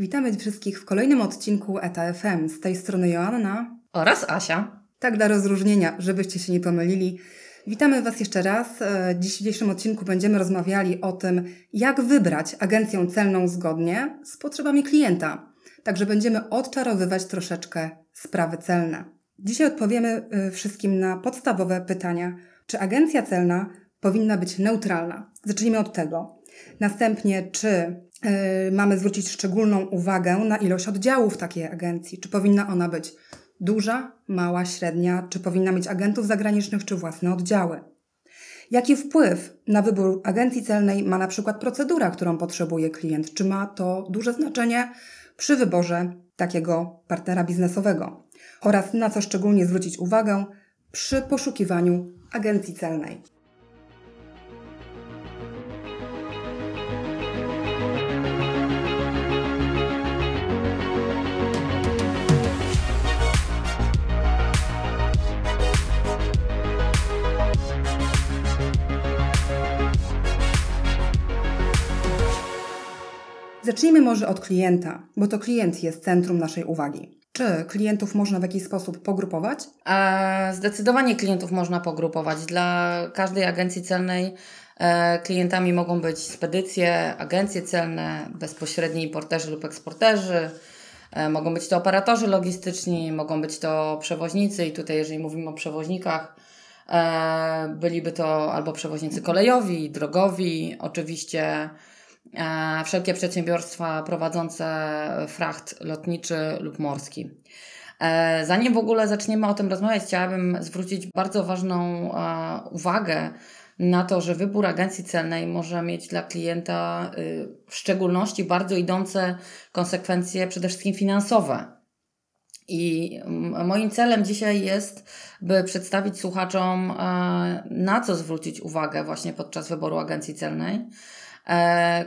Witamy wszystkich w kolejnym odcinku ETA FM. Z tej strony Joanna oraz Asia. Tak dla rozróżnienia, żebyście się nie pomylili. Witamy Was jeszcze raz. E, w dzisiejszym odcinku będziemy rozmawiali o tym, jak wybrać agencję celną zgodnie z potrzebami klienta. Także będziemy odczarowywać troszeczkę sprawy celne. Dzisiaj odpowiemy e, wszystkim na podstawowe pytania. Czy agencja celna powinna być neutralna? Zacznijmy od tego. Następnie, czy mamy zwrócić szczególną uwagę na ilość oddziałów takiej agencji. Czy powinna ona być duża, mała, średnia, czy powinna mieć agentów zagranicznych, czy własne oddziały. Jaki wpływ na wybór agencji celnej ma na przykład procedura, którą potrzebuje klient? Czy ma to duże znaczenie przy wyborze takiego partnera biznesowego? Oraz na co szczególnie zwrócić uwagę przy poszukiwaniu agencji celnej? Zacznijmy może od klienta, bo to klient jest centrum naszej uwagi. Czy klientów można w jakiś sposób pogrupować? E, zdecydowanie klientów można pogrupować. Dla każdej agencji celnej e, klientami mogą być spedycje, agencje celne, bezpośredni importerzy lub eksporterzy. E, mogą być to operatorzy logistyczni, mogą być to przewoźnicy, i tutaj, jeżeli mówimy o przewoźnikach, e, byliby to albo przewoźnicy kolejowi, drogowi, oczywiście wszelkie przedsiębiorstwa prowadzące fracht lotniczy lub morski. E, zanim w ogóle zaczniemy o tym rozmawiać, chciałabym zwrócić bardzo ważną e, uwagę na to, że wybór agencji celnej może mieć dla klienta y, w szczególności bardzo idące konsekwencje przede wszystkim finansowe. I moim celem dzisiaj jest, by przedstawić słuchaczom, na co zwrócić uwagę właśnie podczas wyboru agencji celnej E,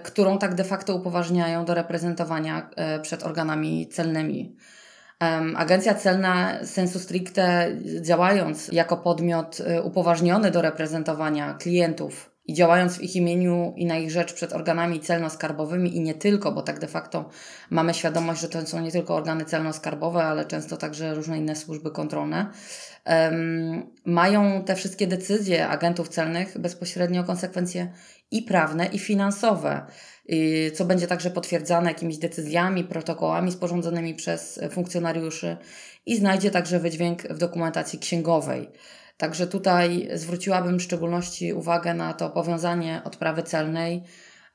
którą tak de facto upoważniają do reprezentowania e, przed organami celnymi. Agencja celna sensu stricte działając jako podmiot e, upoważniony do reprezentowania klientów i działając w ich imieniu i na ich rzecz przed organami celno-skarbowymi i nie tylko, bo tak de facto mamy świadomość, że to są nie tylko organy celno-skarbowe, ale często także różne inne służby kontrolne, um, mają te wszystkie decyzje agentów celnych bezpośrednio konsekwencje i prawne, i finansowe, co będzie także potwierdzane jakimiś decyzjami, protokołami sporządzonymi przez funkcjonariuszy i znajdzie także wydźwięk w dokumentacji księgowej. Także tutaj zwróciłabym w szczególności uwagę na to powiązanie odprawy celnej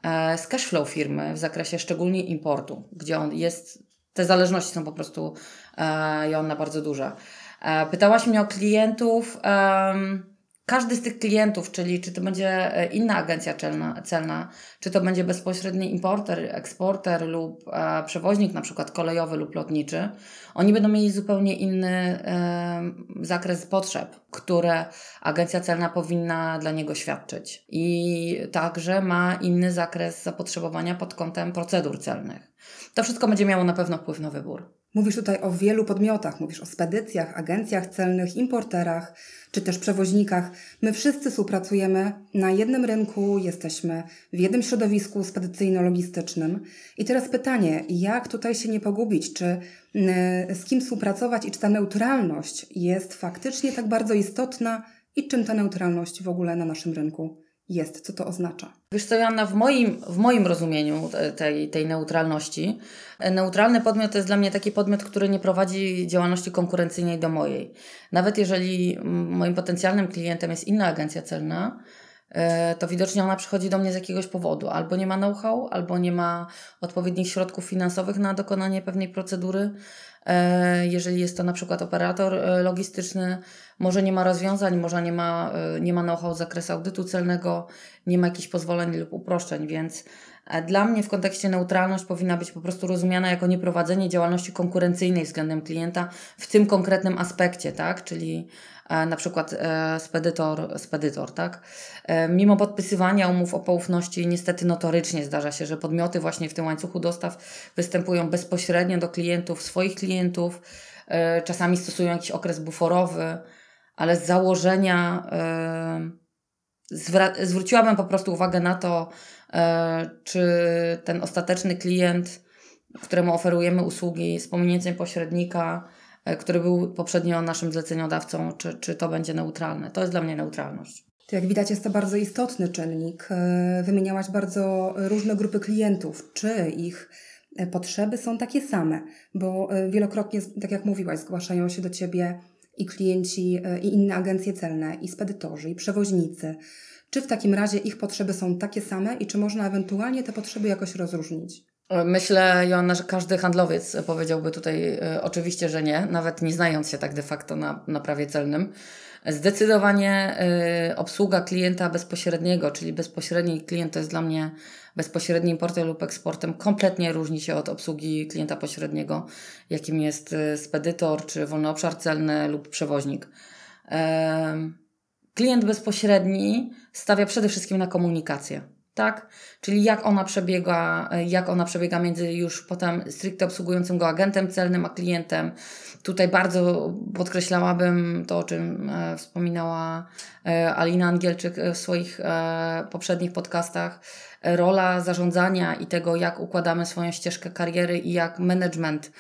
e, z cashflow firmy w zakresie szczególnie importu, gdzie on jest, te zależności są po prostu e, i one bardzo duże. E, pytałaś mnie o klientów. Każdy z tych klientów, czyli czy to będzie e, inna agencja celna, celna czy to będzie bezpośredni importer, eksporter lub e, przewoźnik, na przykład kolejowy lub lotniczy, oni będą mieli zupełnie inny e, zakres potrzeb, które agencja celna powinna dla niego świadczyć. I także ma inny zakres zapotrzebowania pod kątem procedur celnych. To wszystko będzie miało na pewno wpływ na wybór. Mówisz tutaj o wielu podmiotach, mówisz o spedycjach, agencjach celnych, importerach czy też przewoźnikach. My wszyscy współpracujemy na jednym rynku, jesteśmy w jednym środowisku spedycyjno-logistycznym. I teraz pytanie, jak tutaj się nie pogubić? Czy mm, z kim współpracować i czy ta neutralność jest faktycznie tak bardzo istotna i czym ta neutralność w ogóle na naszym rynku jest, co to oznacza? Wiesz co, Joanna, w moim, w moim rozumieniu tej, tej neutralności, neutralny podmiot to jest dla mnie taki podmiot, który nie prowadzi działalności konkurencyjnej do mojej. Nawet jeżeli moim potencjalnym klientem jest inna agencja celna, e, to widocznie ona przychodzi do mnie z jakiegoś powodu. Albo nie ma know-how, albo nie ma odpowiednich środków finansowych na dokonanie pewnej procedury, E, jeżeli jest to na przykład operator e, logistyczny, może nie ma rozwiązań, może nie ma, e, nie ma know-how z zakresu audytu celnego, nie ma jakichś pozwoleń lub uproszczeń, więc dla mnie w kontekście neutralność powinna być po prostu rozumiana jako nieprowadzenie działalności konkurencyjnej względem klienta w tym konkretnym aspekcie, tak? Czyli E, na przykład e, spedytor, spedytor, tak? E, mimo podpisywania umów o poufności, niestety notorycznie zdarza się, że podmioty właśnie w tym łańcuchu dostaw występują bezpośrednio do klientów, swoich klientów, czasami stosują jakiś okres buforowy, ale z założenia zwróciłabym po prostu uwagę na to, czy ten ostateczny klient któremu oferujemy usługi z pominięciem pośrednika, e, który był poprzednio naszym zleceniodawcą, czy, czy to będzie neutralne. To jest dla mnie neutralność. To jak widać jest to bardzo istotny czynnik. E, wymieniałaś bardzo różne grupy klientów. Czy ich e, potrzeby są takie same? Bo wielokrotnie, tak jak mówiłaś, zgłaszają się do Ciebie i klienci, i inne agencje celne, i spedytorzy, i przewoźnicy. Czy w takim razie ich potrzeby są takie same i czy można ewentualnie te potrzeby jakoś rozróżnić? Myślę, Joanna, że każdy handlowiec powiedziałby tutaj e, oczywiście, że nie, nawet nie znając się tak de facto na, na prawie celnym. Zdecydowanie y, obsługa klienta bezpośredniego, czyli bezpośredni klient to jest dla mnie bezpośredni importem lub eksportem, kompletnie różni się od obsługi klienta pośredniego, jakim jest y, spedytor, czy wolny obszar celny lub przewoźnik. Y, klient bezpośredni stawia przede wszystkim na komunikację tak? Czyli jak ona przebiega, jak ona przebiega między już potem stricte obsługującym go agentem celnym a klientem. Tutaj bardzo podkreślałabym to, o czym e, wspominała e, Alina Angielczyk e, w swoich poprzednich podcastach. Rola zarządzania i tego, jak układamy swoją ścieżkę kariery i jak management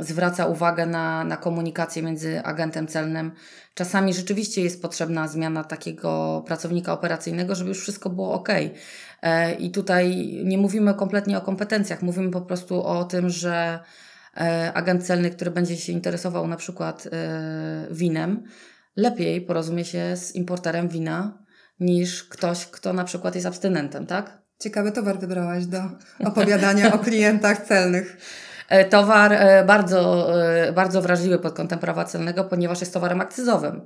zwraca uwagę na, na komunikację między agentem celnym. Czasami rzeczywiście jest potrzebna zmiana takiego pracownika operacyjnego, żeby już wszystko było ok. E, I tutaj nie mówimy kompletnie o kompetencjach, mówimy po prostu o tym, że e, agent celny, który będzie się interesował na przykład e, winem, lepiej porozumie się z importerem wina niż ktoś, kto na przykład jest abstynentem, tak? Ciekawy towar wybrałaś do opowiadania o klientach celnych. E, towar e, bardzo, e, bardzo wrażliwy pod kątem prawa celnego, ponieważ jest towarem akcyzowym.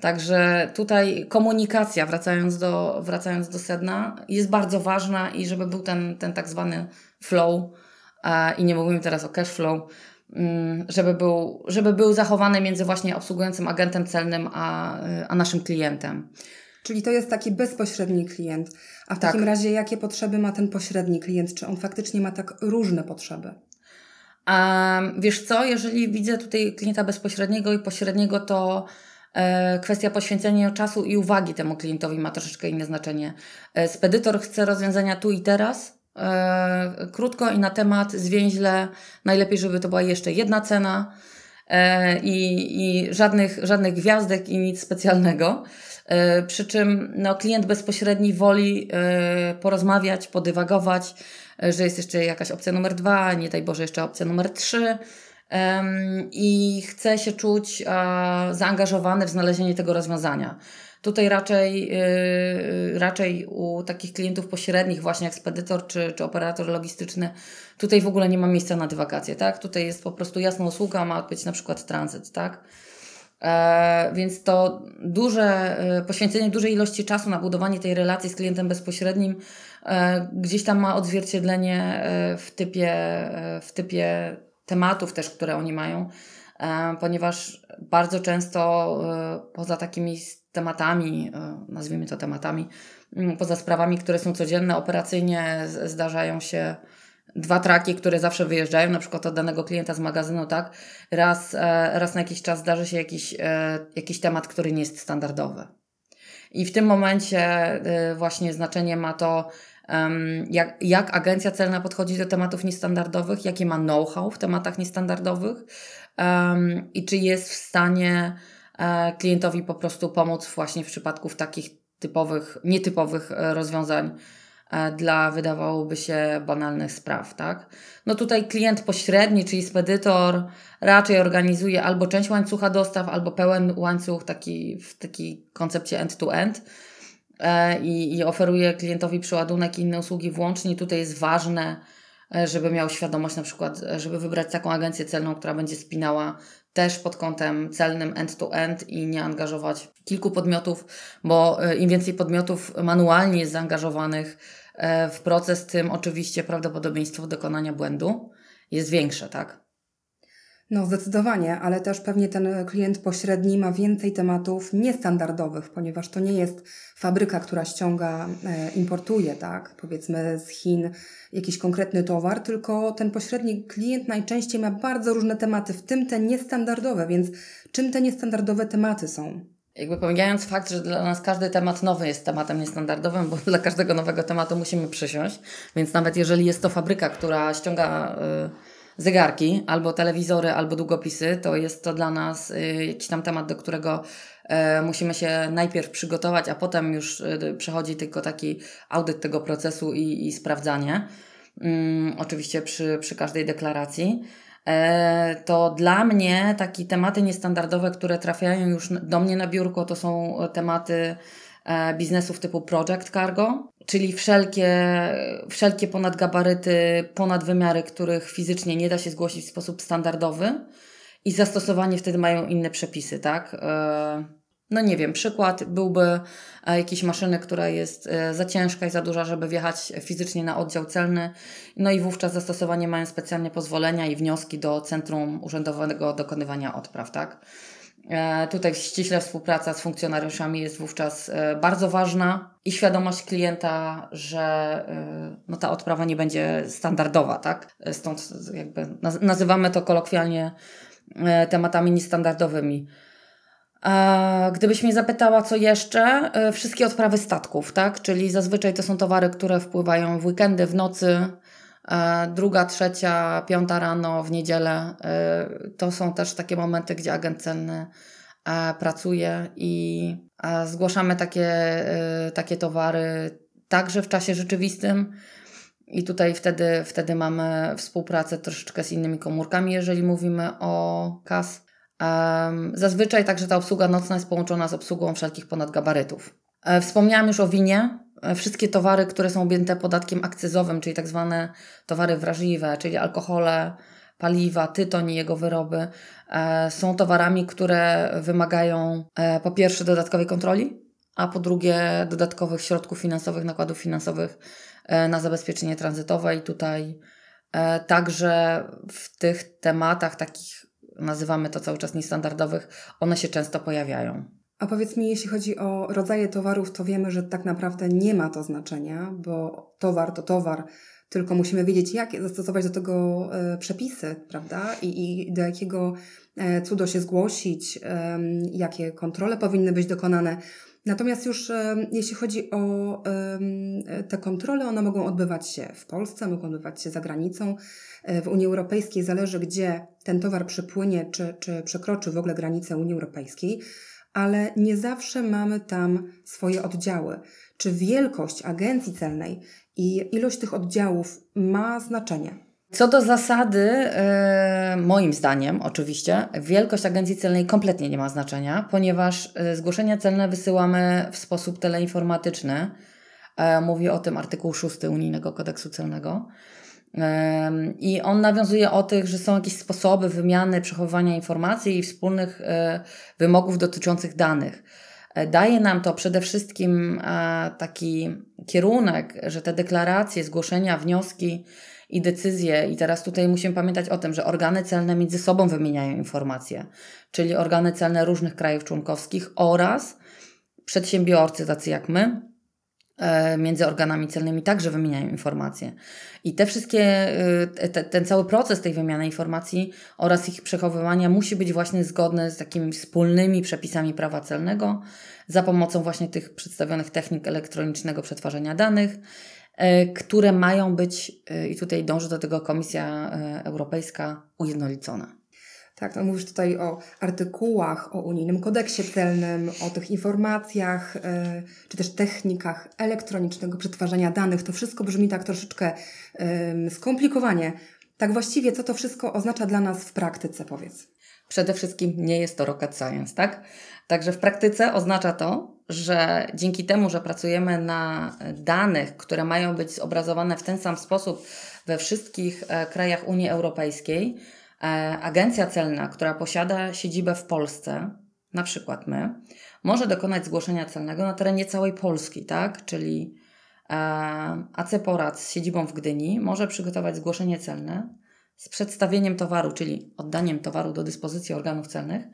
Także tutaj komunikacja, wracając do, wracając do sedna, jest bardzo ważna i żeby był ten, ten tak zwany flow, i nie mówimy teraz o cash flow, mm, żeby był, żeby był zachowany między właśnie obsługującym agentem celnym a, a naszym klientem. Czyli to jest taki bezpośredni klient. A w tak. takim razie, jakie potrzeby ma ten pośredni klient? Czy on faktycznie ma tak różne potrzeby? A wiesz co, jeżeli widzę tutaj klienta bezpośredniego i pośredniego, to e, kwestia poświęcenia czasu i uwagi temu klientowi ma troszeczkę inne znaczenie. E, spedytor chce rozwiązania tu i teraz, e, krótko i na temat, zwięźle. Najlepiej, żeby to była jeszcze jedna cena i, i żadnych, żadnych gwiazdek i nic specjalnego. Przy czym no, klient bezpośredni woli porozmawiać, podywagować, że jest jeszcze jakaś opcja numer dwa, nie daj Boże jeszcze opcja numer trzy. I chce się czuć zaangażowany w znalezienie tego rozwiązania. Tutaj raczej, yy, raczej u takich klientów pośrednich, właśnie jak spedytor czy, czy operator logistyczny, tutaj w ogóle nie ma miejsca na dywagację, tak? Tutaj jest po prostu jasna usługa, ma być na przykład tranzyt, tak? E, więc to duże, e, poświęcenie dużej ilości czasu na budowanie tej relacji z klientem bezpośrednim e, gdzieś tam ma odzwierciedlenie w typie, w typie tematów też, które oni mają, ponieważ bardzo często poza takimi tematami, nazwijmy to tematami, poza sprawami, które są codzienne, operacyjnie zdarzają się dwa traki, które zawsze wyjeżdżają, na przykład od danego klienta z magazynu, tak? Raz, e, raz na jakiś czas zdarzy się jakiś, e, jakiś temat, który nie jest standardowy. I w tym momencie e, właśnie znaczenie ma to, jak, jak agencja celna podchodzi do tematów niestandardowych, jakie ma know-how w tematach niestandardowych i czy jest w stanie klientowi po prostu pomóc właśnie w przypadku takich typowych, nietypowych rozwiązań E, dla wydawałoby się banalnych spraw, tak? No tutaj klient pośredni, czyli spedytor, raczej organizuje albo część łańcucha dostaw, albo pełen łańcuch taki w takiej koncepcie end-to-end e, i, i oferuje klientowi przeładunek i inne usługi włącznie. Tutaj jest ważne, e, żeby miał świadomość na przykład, żeby wybrać taką agencję celną, która będzie spinała też pod kątem celnym end-to-end i nie angażować kilku podmiotów, bo im więcej podmiotów manualnie jest zaangażowanych E, w proces, tym oczywiście prawdopodobieństwo dokonania błędu jest większe, tak? No, zdecydowanie, ale też pewnie ten klient pośredni ma więcej tematów niestandardowych, ponieważ to nie jest fabryka, która ściąga, e, importuje, tak, powiedzmy z Chin jakiś konkretny towar, tylko ten pośredni klient najczęściej ma bardzo różne tematy, w tym te niestandardowe, więc czym te niestandardowe tematy są? Jakby pomijając fakt, że dla nas każdy temat nowy jest tematem niestandardowym, bo dla każdego nowego tematu musimy przysiąść, więc nawet jeżeli jest to fabryka, która ściąga y, zegarki, albo telewizory, albo długopisy, to jest to dla nas y, jakiś tam temat, do którego y, musimy się najpierw przygotować, a potem już y, przechodzi tylko taki audyt tego procesu i, i sprawdzanie. Mm, oczywiście przy, przy każdej deklaracji. E, to dla mnie takie tematy niestandardowe, które trafiają już do mnie na biurko, to są tematy e, biznesów typu Project Cargo, czyli wszelkie, wszelkie ponadgabaryty, ponadwymiary, których fizycznie nie da się zgłosić w sposób standardowy i zastosowanie wtedy mają inne przepisy, tak? E, no nie wiem, przykład byłby e, jakiejś maszyny, która jest e, za ciężka i za duża, żeby wjechać fizycznie na oddział celny. No i wówczas zastosowanie mają specjalne pozwolenia i wnioski do Centrum Urzędowego Dokonywania Odpraw, tak? E, tutaj ściśle współpraca z funkcjonariuszami jest wówczas bardzo ważna i świadomość klienta, że no, ta odprawa nie będzie standardowa, tak? Stąd jakby nazywamy to kolokwialnie tematami niestandardowymi. Gdybyś mnie zapytała, co jeszcze, e, wszystkie odprawy statków, tak? Czyli zazwyczaj to są towary, które wpływają w weekendy, w nocy, e, druga, trzecia, piąta rano, w niedzielę. E, to są też takie momenty, gdzie agent celny pracuje i zgłaszamy takie, takie towary także w czasie rzeczywistym. I tutaj wtedy, wtedy mamy współpracę troszeczkę z innymi komórkami, jeżeli mówimy o KAS. Zazwyczaj także ta obsługa nocna jest połączona z obsługą wszelkich ponadgabarytów. E, wspomniałam już o winie. E, wszystkie towary, które są objęte podatkiem akcyzowym, czyli tak zwane towary wrażliwe, czyli alkohole, paliwa, tytoń i jego wyroby, e, są towarami, które wymagają po pierwsze dodatkowej kontroli, a po drugie dodatkowych środków finansowych, nakładów finansowych na zabezpieczenie tranzytowe i tutaj także w tych tematach takich nazywamy to cały czas niestandardowych, one się często pojawiają. A powiedz mi, jeśli chodzi o rodzaje towarów, to wiemy, że tak naprawdę nie ma to znaczenia, bo towar to towar, tylko musimy wiedzieć, jak zastosować do tego e, przepisy, prawda? I, i do jakiego e, cudo się zgłosić, e, jakie kontrole powinny być dokonane. Natomiast już jeśli chodzi o te kontrole, one mogą odbywać się w Polsce, mogą odbywać się za granicą. E, w Unii Europejskiej zależy, gdzie ten towar przypłynie, czy, czy przekroczy w ogóle granicę Unii Europejskiej, ale nie zawsze mamy tam swoje oddziały. Czy wielkość agencji celnej i ilość tych oddziałów ma znaczenie? Co do zasady, yy, moim zdaniem oczywiście, wielkość agencji celnej kompletnie nie ma znaczenia, ponieważ yy, zgłoszenia celne wysyłamy w sposób teleinformatyczny. Yy, mówi o tym artykuł 6 Unijnego Kodeksu Celnego. I on nawiązuje o tych, że są jakieś sposoby wymiany, przechowywania informacji i wspólnych wymogów dotyczących danych. Daje nam to przede wszystkim taki kierunek, że te deklaracje, zgłoszenia, wnioski, i decyzje. I teraz tutaj musimy pamiętać o tym, że organy celne między sobą wymieniają informacje, czyli organy celne różnych krajów członkowskich oraz przedsiębiorcy, tacy jak my, e, między organami celnymi także wymieniają informacje. I te wszystkie, e, te, ten cały proces tej wymiany informacji oraz ich przechowywania musi być właśnie zgodny z takimi wspólnymi przepisami prawa celnego za pomocą właśnie tych przedstawionych technik elektronicznego przetwarzania danych E, które mają być, e, i tutaj dąży do tego Komisja e, Europejska, ujednolicone. Tak, no mówisz tutaj o artykułach, o unijnym kodeksie celnym, o tych informacjach, czy też technikach elektronicznego przetwarzania danych. To wszystko brzmi tak troszeczkę skomplikowanie. Tak właściwie, co to wszystko oznacza dla nas w praktyce, powiedz? Przede wszystkim nie jest to rocket science, tak? Także w praktyce oznacza to, że dzięki temu, że pracujemy na danych, które mają być zobrazowane w ten sam sposób we wszystkich e, krajach Unii Europejskiej, e, agencja celna, która posiada siedzibę w Polsce, na przykład my, może dokonać zgłoszenia celnego na terenie całej Polski, tak? Czyli e, AC z siedzibą w Gdyni może przygotować zgłoszenie celne z przedstawieniem towaru, czyli oddaniem towaru do dyspozycji organów celnych,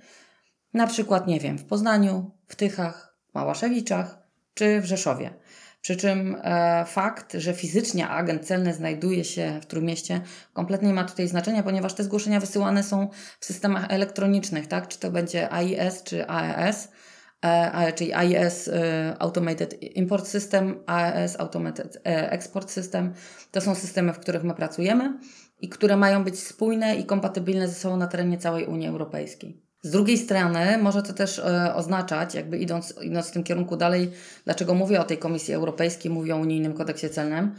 na przykład, nie wiem, w Poznaniu, w Tychach, Małaszewiczach czy w Rzeszowie. Przy czym e, fakt, że fizycznie agent celny znajduje się w Trójmieście, kompletnie nie ma tutaj znaczenia, ponieważ te zgłoszenia wysyłane są w systemach elektronicznych, tak? czy to będzie AIS czy AES, e, czyli AIS Automated Import System, AIS Automated Export System. To są systemy, w których my pracujemy i które mają być spójne i kompatybilne ze sobą na terenie całej Unii Europejskiej. Z drugiej strony może to też e, oznaczać, jakby idąc, idąc w tym kierunku dalej, dlaczego mówię o tej Komisji Europejskiej, mówię o unijnym kodeksie celnym,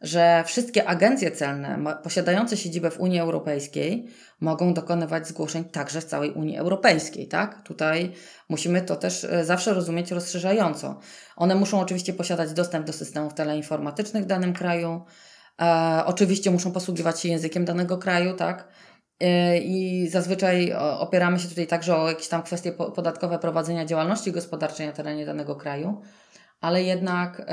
że wszystkie agencje celne posiadające siedzibę w Unii Europejskiej mogą dokonywać zgłoszeń także w całej Unii Europejskiej, tak? Tutaj musimy to też e, zawsze rozumieć rozszerzająco. One muszą oczywiście posiadać dostęp do systemów teleinformatycznych w danym kraju, e, oczywiście muszą posługiwać się językiem danego kraju, tak? E, I zazwyczaj opieramy się tutaj także o jakieś tam kwestie podatkowe prowadzenia działalności gospodarczej na terenie danego kraju, ale jednak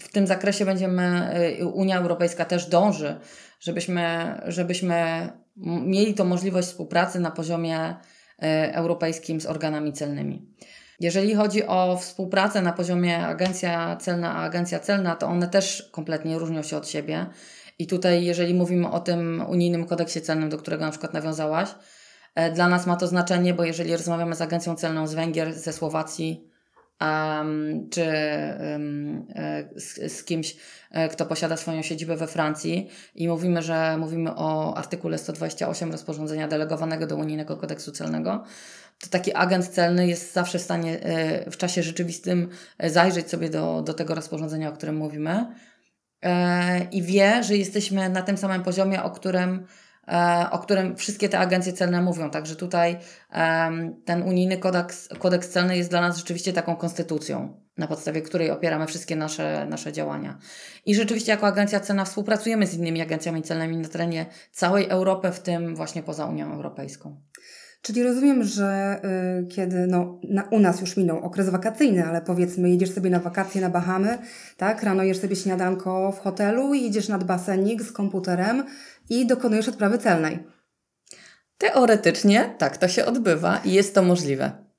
w tym zakresie będziemy, e, Unia Europejska też dąży, żebyśmy, żebyśmy mieli to możliwość współpracy na poziomie e, europejskim z organami celnymi. Jeżeli chodzi o współpracę na poziomie agencja celna a agencja celna, to one też kompletnie różnią się od siebie. I tutaj, jeżeli mówimy o tym unijnym kodeksie celnym, do którego na przykład nawiązałaś, e, dla nas ma to znaczenie, bo jeżeli rozmawiamy z agencją celną z Węgier, ze Słowacji, um, czy um, z, z, kimś, e, kto posiada swoją siedzibę we Francji i mówimy, że mówimy o artykule 128 rozporządzenia delegowanego do unijnego kodeksu celnego, to taki agent celny jest zawsze w stanie w czasie rzeczywistym zajrzeć sobie do, do tego rozporządzenia, o którym mówimy i wie, że jesteśmy na tym samym poziomie, o którym, e, o którym wszystkie te agencje celne mówią. Także tutaj ten unijny kodeks, kodeks celny jest dla nas rzeczywiście taką konstytucją, na podstawie której opieramy wszystkie nasze, nasze działania. I rzeczywiście jako agencja celna współpracujemy z innymi agencjami celnymi na terenie całej Europy, w tym właśnie poza Unią Europejską. Czyli rozumiem, że y, kiedy no, na, u nas już minął okres wakacyjny, ale powiedzmy, jedziesz sobie na wakacje na Bahamy, tak? Rano jesz sobie śniadanko w hotelu idziesz nad basenik z komputerem i dokonujesz odprawy celnej. Teoretycznie tak to się odbywa i jest to możliwe.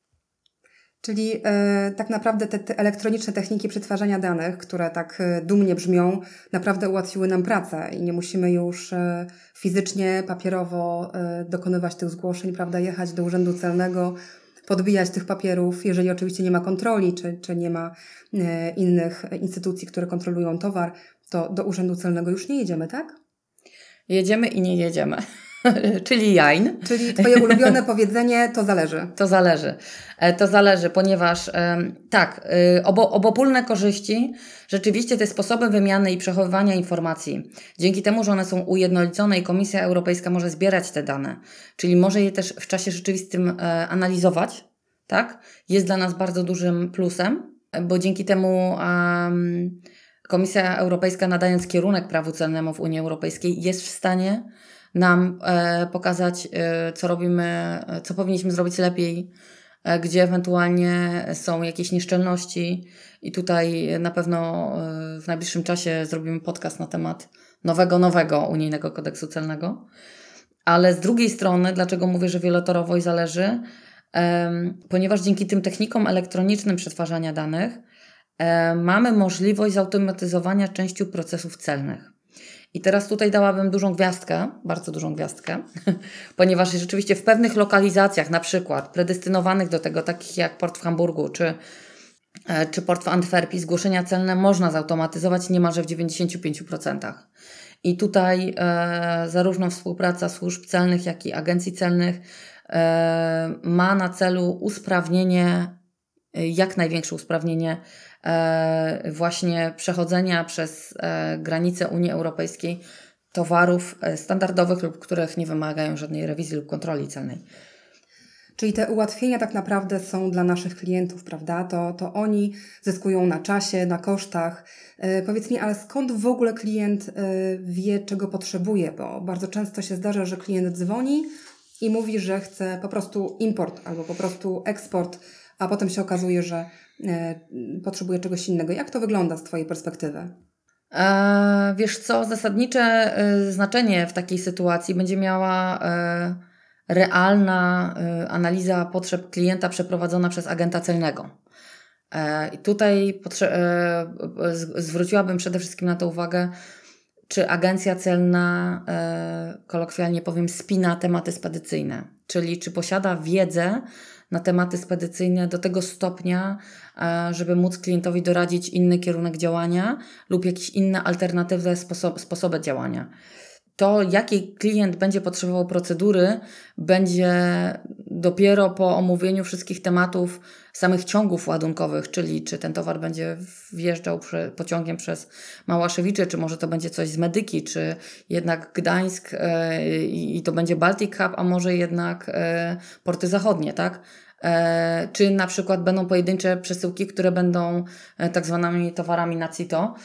Czyli e, tak naprawdę te, te, elektroniczne techniki przetwarzania danych, które tak e, dumnie brzmią, naprawdę ułatwiły nam pracę i nie musimy już e, fizycznie, papierowo dokonywać tych zgłoszeń, prawda, jechać do urzędu celnego, podbijać tych papierów, jeżeli oczywiście nie ma kontroli, czy, czy nie ma innych instytucji, które kontrolują towar, to do urzędu celnego już nie jedziemy, tak? Jedziemy i nie jedziemy. Czyli jain. Czyli Twoje ulubione powiedzenie to zależy. To zależy. E, to zależy, ponieważ tak, y, obo, obopólne korzyści, rzeczywiście te sposoby wymiany i przechowywania informacji, dzięki temu, że one są ujednolicone i Komisja Europejska może zbierać te dane, czyli może je też w czasie rzeczywistym e, analizować, tak, jest dla nas bardzo dużym plusem, bo dzięki temu um, Komisja Europejska nadając kierunek prawu celnemu w Unii Europejskiej jest w stanie nam e, pokazać, e, co robimy, co powinniśmy zrobić lepiej, e, gdzie ewentualnie są jakieś nieszczelności. I tutaj na pewno w najbliższym czasie zrobimy podcast na temat nowego, nowego unijnego kodeksu celnego. Ale z drugiej strony, dlaczego mówię, że wielotorowo i zależy? ponieważ dzięki tym technikom elektronicznym przetwarzania danych mamy możliwość zautomatyzowania części procesów celnych. I teraz tutaj dałabym dużą gwiazdkę, bardzo dużą gwiazdkę, ponieważ rzeczywiście w pewnych lokalizacjach, na przykład predestynowanych do tego, takich jak port w Hamburgu czy, e, czy port w Antwerpii, zgłoszenia celne można zautomatyzować niemalże w 95%. I tutaj e, zarówno współpraca służb celnych, jak i agencji celnych e, ma na celu usprawnienie, e, jak największe usprawnienie właśnie przechodzenia przez e, granice Unii Europejskiej towarów e, standardowych lub których nie wymagają żadnej rewizji lub kontroli celnej. Czyli te ułatwienia tak naprawdę są dla naszych klientów, prawda? To, to oni zyskują na czasie, na kosztach. powiedz mi, ale skąd w ogóle klient wie, czego potrzebuje? Bo bardzo często się zdarza, że klient dzwoni i mówi, że chce po prostu import albo po prostu eksport, a potem się okazuje, że E, potrzebuje czegoś innego. Jak to wygląda z Twojej perspektywy? E, wiesz co, zasadnicze e, znaczenie w takiej sytuacji będzie miała realna analiza potrzeb klienta przeprowadzona przez agenta celnego. I tutaj zwróciłabym przede wszystkim na to uwagę, czy agencja celna, kolokwialnie powiem, spina tematy spedycyjne, czyli czy posiada wiedzę na tematy spedycyjne do tego stopnia, e, żeby móc klientowi doradzić inny kierunek działania lub jakieś inne alternatywne sposoby, sposoby działania to, jaki klient będzie potrzebował procedury, będzie dopiero po omówieniu wszystkich tematów samych ciągów ładunkowych, czyli czy ten towar będzie wjeżdżał pociągiem przez Małaszewicze, czy może to będzie coś z Medyki, czy jednak Gdańsk yy, i to będzie Baltic Hub, a może jednak yy, porty zachodnie, tak? E, czy na przykład będą pojedyncze przesyłki, które będą tak zwanymi towarami na CITO,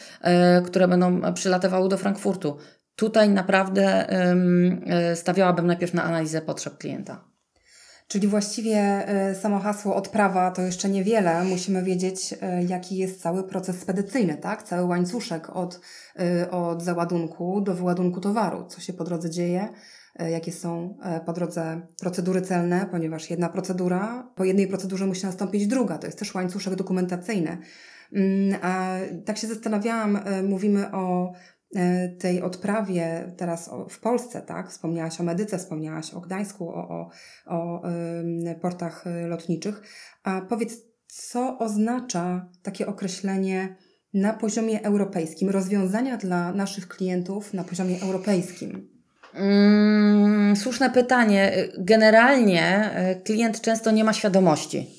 które będą przylatywały do Frankfurtu. Tutaj naprawdę e, stawiałabym najpierw na analizę potrzeb klienta. Czyli właściwie e, samo hasło odprawa to jeszcze niewiele. Musimy wiedzieć, e, jaki jest cały proces spedycyjny, tak? Cały łańcuszek od, od załadunku do wyładunku towaru. Co się po drodze dzieje, jakie są po drodze procedury celne, ponieważ jedna procedura, po jednej procedurze musi nastąpić druga. To jest też łańcuszek dokumentacyjny. Mm, a tak się zastanawiałam, mówimy o tej odprawie teraz w Polsce, tak? Wspomniałaś o Medyce, wspomniałaś o Gdańsku, o, o, o portach e, lotniczych. A powiedz, co oznacza takie określenie na poziomie europejskim, rozwiązania dla naszych klientów na poziomie europejskim? Mm, słuszne pytanie. Generalnie e, klient często nie ma świadomości,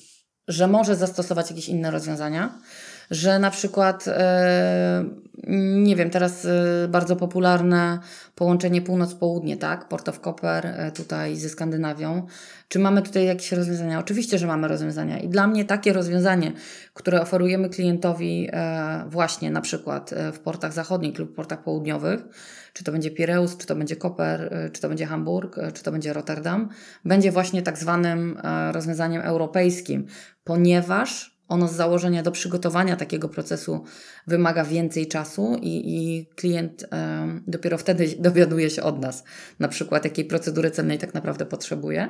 że może zastosować jakieś inne rozwiązania że na przykład, e, nie wiem, teraz e, bardzo popularne połączenie północ-południe, tak? Port of Copper e, tutaj ze Skandynawią. Czy mamy tutaj jakieś rozwiązania? Oczywiście, że mamy rozwiązania. I dla mnie takie rozwiązanie, które oferujemy klientowi właśnie na przykład w portach zachodnich lub portach południowych, czy to będzie Pireus, czy to będzie Koper, czy to będzie Hamburg, czy to będzie Rotterdam, będzie właśnie tak zwanym rozwiązaniem europejskim, ponieważ ono z założenia do przygotowania takiego procesu wymaga więcej czasu i, i klient dopiero wtedy dowiaduje się od nas, na przykład jakiej procedury cennej tak naprawdę potrzebuje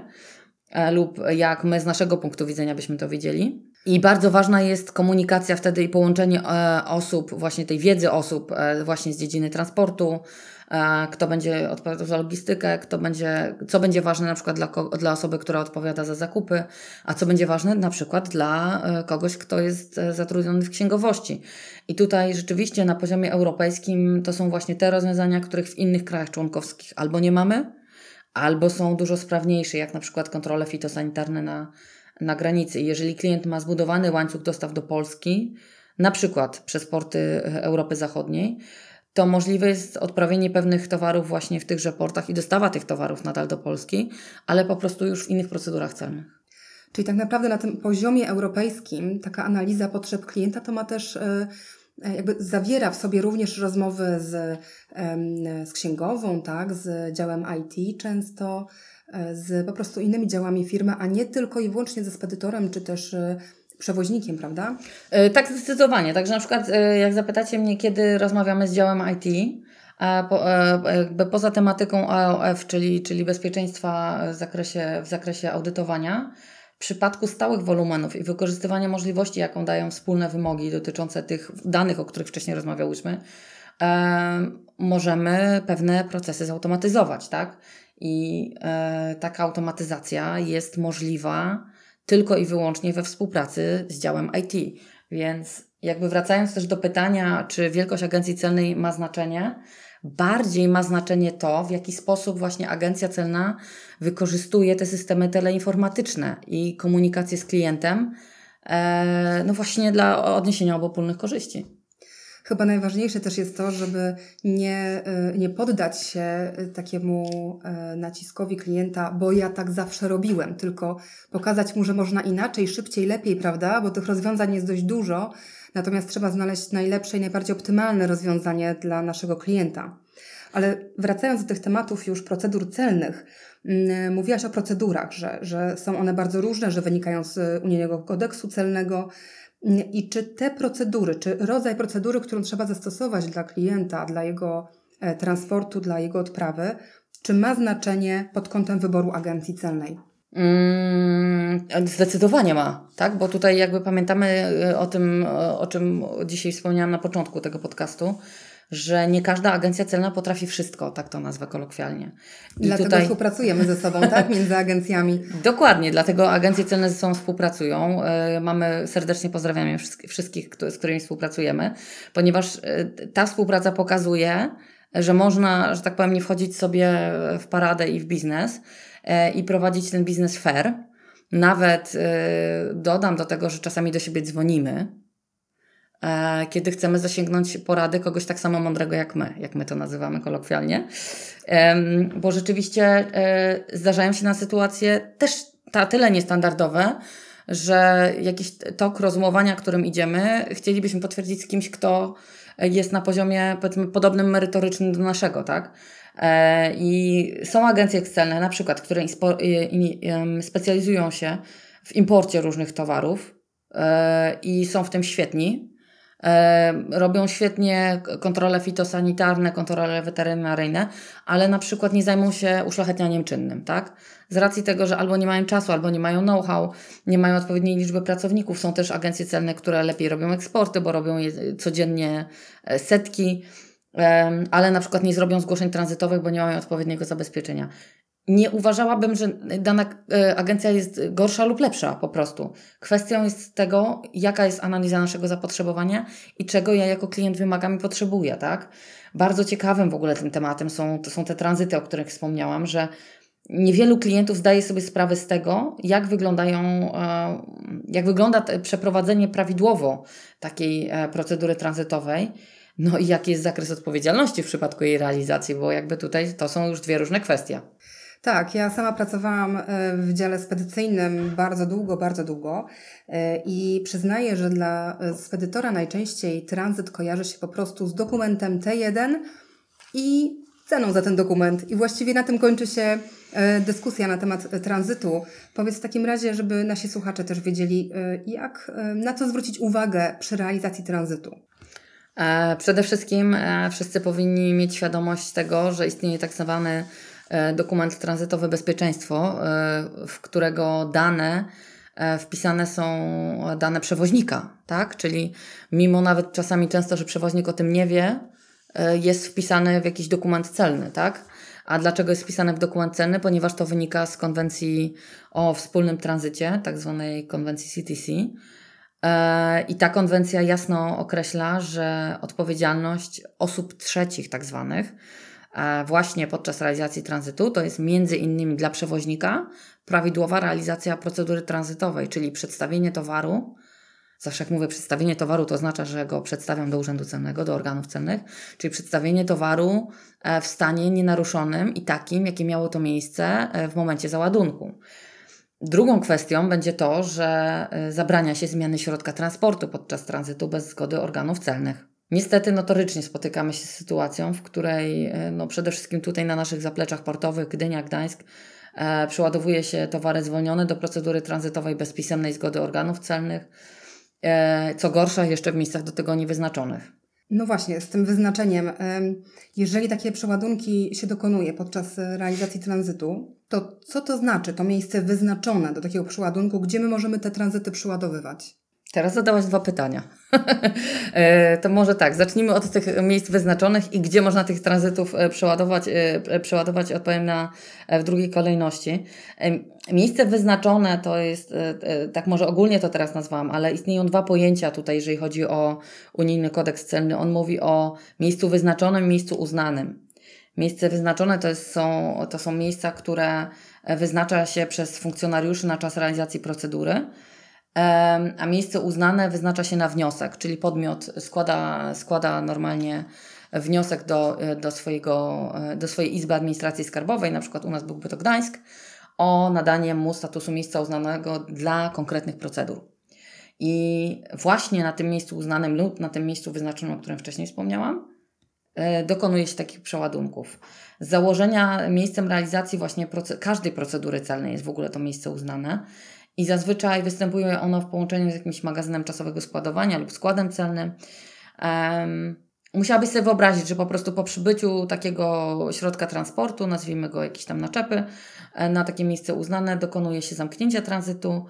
e, lub jak my z naszego punktu widzenia byśmy to widzieli. I bardzo ważna jest komunikacja wtedy i połączenie e, osób, właśnie tej wiedzy osób e, właśnie z dziedziny transportu, kto będzie odpowiadał za logistykę, kto będzie, co będzie ważne na przykład dla, dla osoby, która odpowiada za zakupy, a co będzie ważne na przykład dla e, kogoś, kto jest e, zatrudniony w księgowości. I tutaj rzeczywiście na poziomie europejskim to są właśnie te rozwiązania, których w innych krajach członkowskich albo nie mamy, albo są dużo sprawniejsze, jak na przykład kontrole fitosanitarne na, na granicy. jeżeli klient ma zbudowany łańcuch dostaw do Polski, na przykład przez porty e, Europy Zachodniej, to możliwe jest odprawienie pewnych towarów właśnie w tychże portach i dostawa tych towarów nadal do Polski, ale po prostu już w innych procedurach celnych. Czyli tak naprawdę na tym poziomie europejskim taka analiza potrzeb klienta to ma też e, e, jakby zawiera w sobie również rozmowy z, z księgową, tak, z działem IT często, e, z po prostu innymi działami firmy, a nie tylko i wyłącznie ze spedytorem, czy też przewoźnikiem, prawda? E, tak, zdecydowanie. Także na przykład, e, jak zapytacie mnie, kiedy rozmawiamy z działem IT, po, e, jakby poza tematyką AOF, czyli, czyli bezpieczeństwa w zakresie, w zakresie audytowania, w przypadku stałych wolumenów i wykorzystywania możliwości, jaką dają wspólne wymogi dotyczące tych danych, o których wcześniej rozmawiałyśmy, możemy pewne procesy zautomatyzować, tak? I taka automatyzacja jest możliwa tylko i wyłącznie we współpracy z działem IT. Więc jakby wracając też do pytania, czy wielkość agencji celnej ma znaczenie, bardziej ma znaczenie to, w jaki sposób właśnie agencja celna wykorzystuje te systemy teleinformatyczne i komunikację z klientem, e, no właśnie dla odniesienia obopólnych korzyści. Chyba najważniejsze też jest to, żeby nie, y, nie poddać się y, takiemu y, naciskowi klienta, bo ja tak zawsze robiłem, tylko pokazać mu, że można inaczej, szybciej, lepiej, prawda? Bo tych rozwiązań jest dość dużo, natomiast trzeba znaleźć najlepsze i najbardziej optymalne rozwiązanie dla naszego klienta. Ale wracając do tych tematów już procedur celnych, mm, mówiłaś o procedurach, że, że są one bardzo różne, że wynikają z unijnego kodeksu celnego, i czy te procedury, czy rodzaj procedury, którą trzeba zastosować dla klienta, dla jego e, transportu, dla jego odprawy, czy ma znaczenie pod kątem wyboru agencji celnej? Mm, zdecydowanie ma, tak? Bo tutaj jakby pamiętamy e, o tym, o czym dzisiaj wspomniałam na początku tego podcastu, że nie każda agencja celna potrafi wszystko, tak to nazwę kolokwialnie. I dlatego tutaj... współpracujemy ze sobą, tak? Między agencjami. Dokładnie, dlatego agencje celne ze sobą współpracują. E, mamy, serdecznie pozdrawiamy wszystkich, z którymi współpracujemy, ponieważ e, ta współpraca pokazuje, że można, że tak powiem, nie wchodzić sobie w paradę i w biznes e, i prowadzić ten biznes fair. Nawet dodam do tego, że czasami do siebie dzwonimy, kiedy chcemy zasięgnąć porady kogoś tak samo mądrego jak my, jak my to nazywamy kolokwialnie. Bo rzeczywiście e, zdarzają się na sytuacje też ta tyle niestandardowe, że jakiś tok rozumowania, którym idziemy, chcielibyśmy potwierdzić z kimś, kto jest na poziomie powiedzmy podobnym merytorycznym do naszego, tak? E, I są agencje celne, na przykład, które specjalizują się w imporcie różnych towarów i są w tym świetni. E, robią świetnie kontrole fitosanitarne, kontrole weterynaryjne, ale na przykład nie zajmą się uszlachetnianiem czynnym, tak? Z racji tego, że albo nie mają czasu, albo nie mają know-how, nie mają odpowiedniej liczby pracowników. Są też agencje celne, które lepiej robią eksporty, bo robią je codziennie e, setki, ale na przykład nie zrobią zgłoszeń tranzytowych, bo nie mają odpowiedniego zabezpieczenia nie uważałabym, że dana e, agencja jest gorsza lub lepsza po prostu. Kwestią jest tego, jaka jest analiza naszego zapotrzebowania i czego ja jako klient wymagam i potrzebuję, tak? Bardzo ciekawym w ogóle tym tematem są, to są te tranzyty, o których wspomniałam, że niewielu klientów zdaje sobie sprawę z tego, jak wyglądają, e, jak wygląda przeprowadzenie prawidłowo takiej e, procedury tranzytowej. No i jaki jest zakres odpowiedzialności w przypadku jej realizacji, bo jakby tutaj to są już dwie różne kwestie. Tak, ja sama pracowałam e, w dziale spedycyjnym bardzo długo, bardzo długo e, i przyznaję, że dla e, spedytora najczęściej tranzyt kojarzy się po prostu z dokumentem T1 i ceną za ten dokument. I właściwie na tym kończy się dyskusja na temat tranzytu. Powiedz w takim razie, żeby nasi słuchacze też wiedzieli, jak, na co zwrócić uwagę przy realizacji tranzytu. Przede wszystkim wszyscy powinni mieć świadomość tego, że istnieje tak zwany dokument tranzytowy bezpieczeństwo, e, w którego dane e, wpisane są dane przewoźnika, tak? Czyli mimo nawet czasami często, że przewoźnik o tym nie wie, jest wpisany w jakiś dokument celny, tak? A dlaczego jest wpisane w dokument celny? Ponieważ to wynika z konwencji o wspólnym tranzycie, tak zwanej konwencji CTC. I ta konwencja jasno określa, że odpowiedzialność osób trzecich, tak zwanych, właśnie podczas realizacji tranzytu, to jest między innymi dla przewoźnika prawidłowa realizacja procedury tranzytowej, czyli przedstawienie towaru. Zawsze jak mówię przedstawienie towaru, to oznacza, że go przedstawiam do Urzędu Cennego, do organów cennych, czyli przedstawienie towaru e, w stanie nienaruszonym i takim, jakie miało to miejsce e, w momencie załadunku. Drugą kwestią będzie to, że e, zabrania się zmiany środka transportu podczas tranzytu bez zgody organów celnych. Niestety notorycznie spotykamy się z sytuacją, w której e, no przede wszystkim tutaj na naszych zapleczach portowych Gdynia, Gdańsk e, się towary zwolnione do procedury tranzytowej bez pisemnej zgody organów celnych, e, co gorsza jeszcze w miejscach do tego niewyznaczonych. No właśnie, z tym wyznaczeniem. Jeżeli takie przeładunki się dokonuje podczas realizacji tranzytu, to co to znaczy to miejsce wyznaczone do takiego przeładunku, gdzie my możemy te tranzyty przeładowywać? Teraz zadałaś dwa pytania. E, to może tak, zacznijmy od tych miejsc wyznaczonych i gdzie można tych tranzytów e, przeładować, e, przeładować odpowiem na, w drugiej kolejności. Miejsce wyznaczone to jest, tak może ogólnie to teraz nazwałam, ale istnieją dwa pojęcia tutaj, jeżeli chodzi o unijny kodeks celny. On mówi o miejscu wyznaczonym, miejscu uznanym. Miejsce wyznaczone to, jest, są, to są miejsca, które wyznacza się przez funkcjonariuszy na czas realizacji procedury a miejsce uznane wyznacza się na wniosek, czyli podmiot składa, składa normalnie wniosek do, do, swojego, do swojej Izby Administracji Skarbowej, na przykład u nas byłby to Gdańsk, o nadanie mu statusu miejsca uznanego dla konkretnych procedur. I właśnie na tym miejscu uznanym lub na tym miejscu wyznaczonym, o którym wcześniej wspomniałam, e, dokonuje się takich przeładunków. Z założenia miejscem realizacji właśnie każdej procedury celnej jest w ogóle to miejsce uznane i zazwyczaj występuje ono w połączeniu z jakimś magazynem czasowego składowania lub składem celnym. Um, musiałabyś sobie wyobrazić, że po prostu po przybyciu takiego środka transportu, nazwijmy go jakieś tam naczepy, e, na takie miejsce uznane dokonuje się zamknięcia tranzytu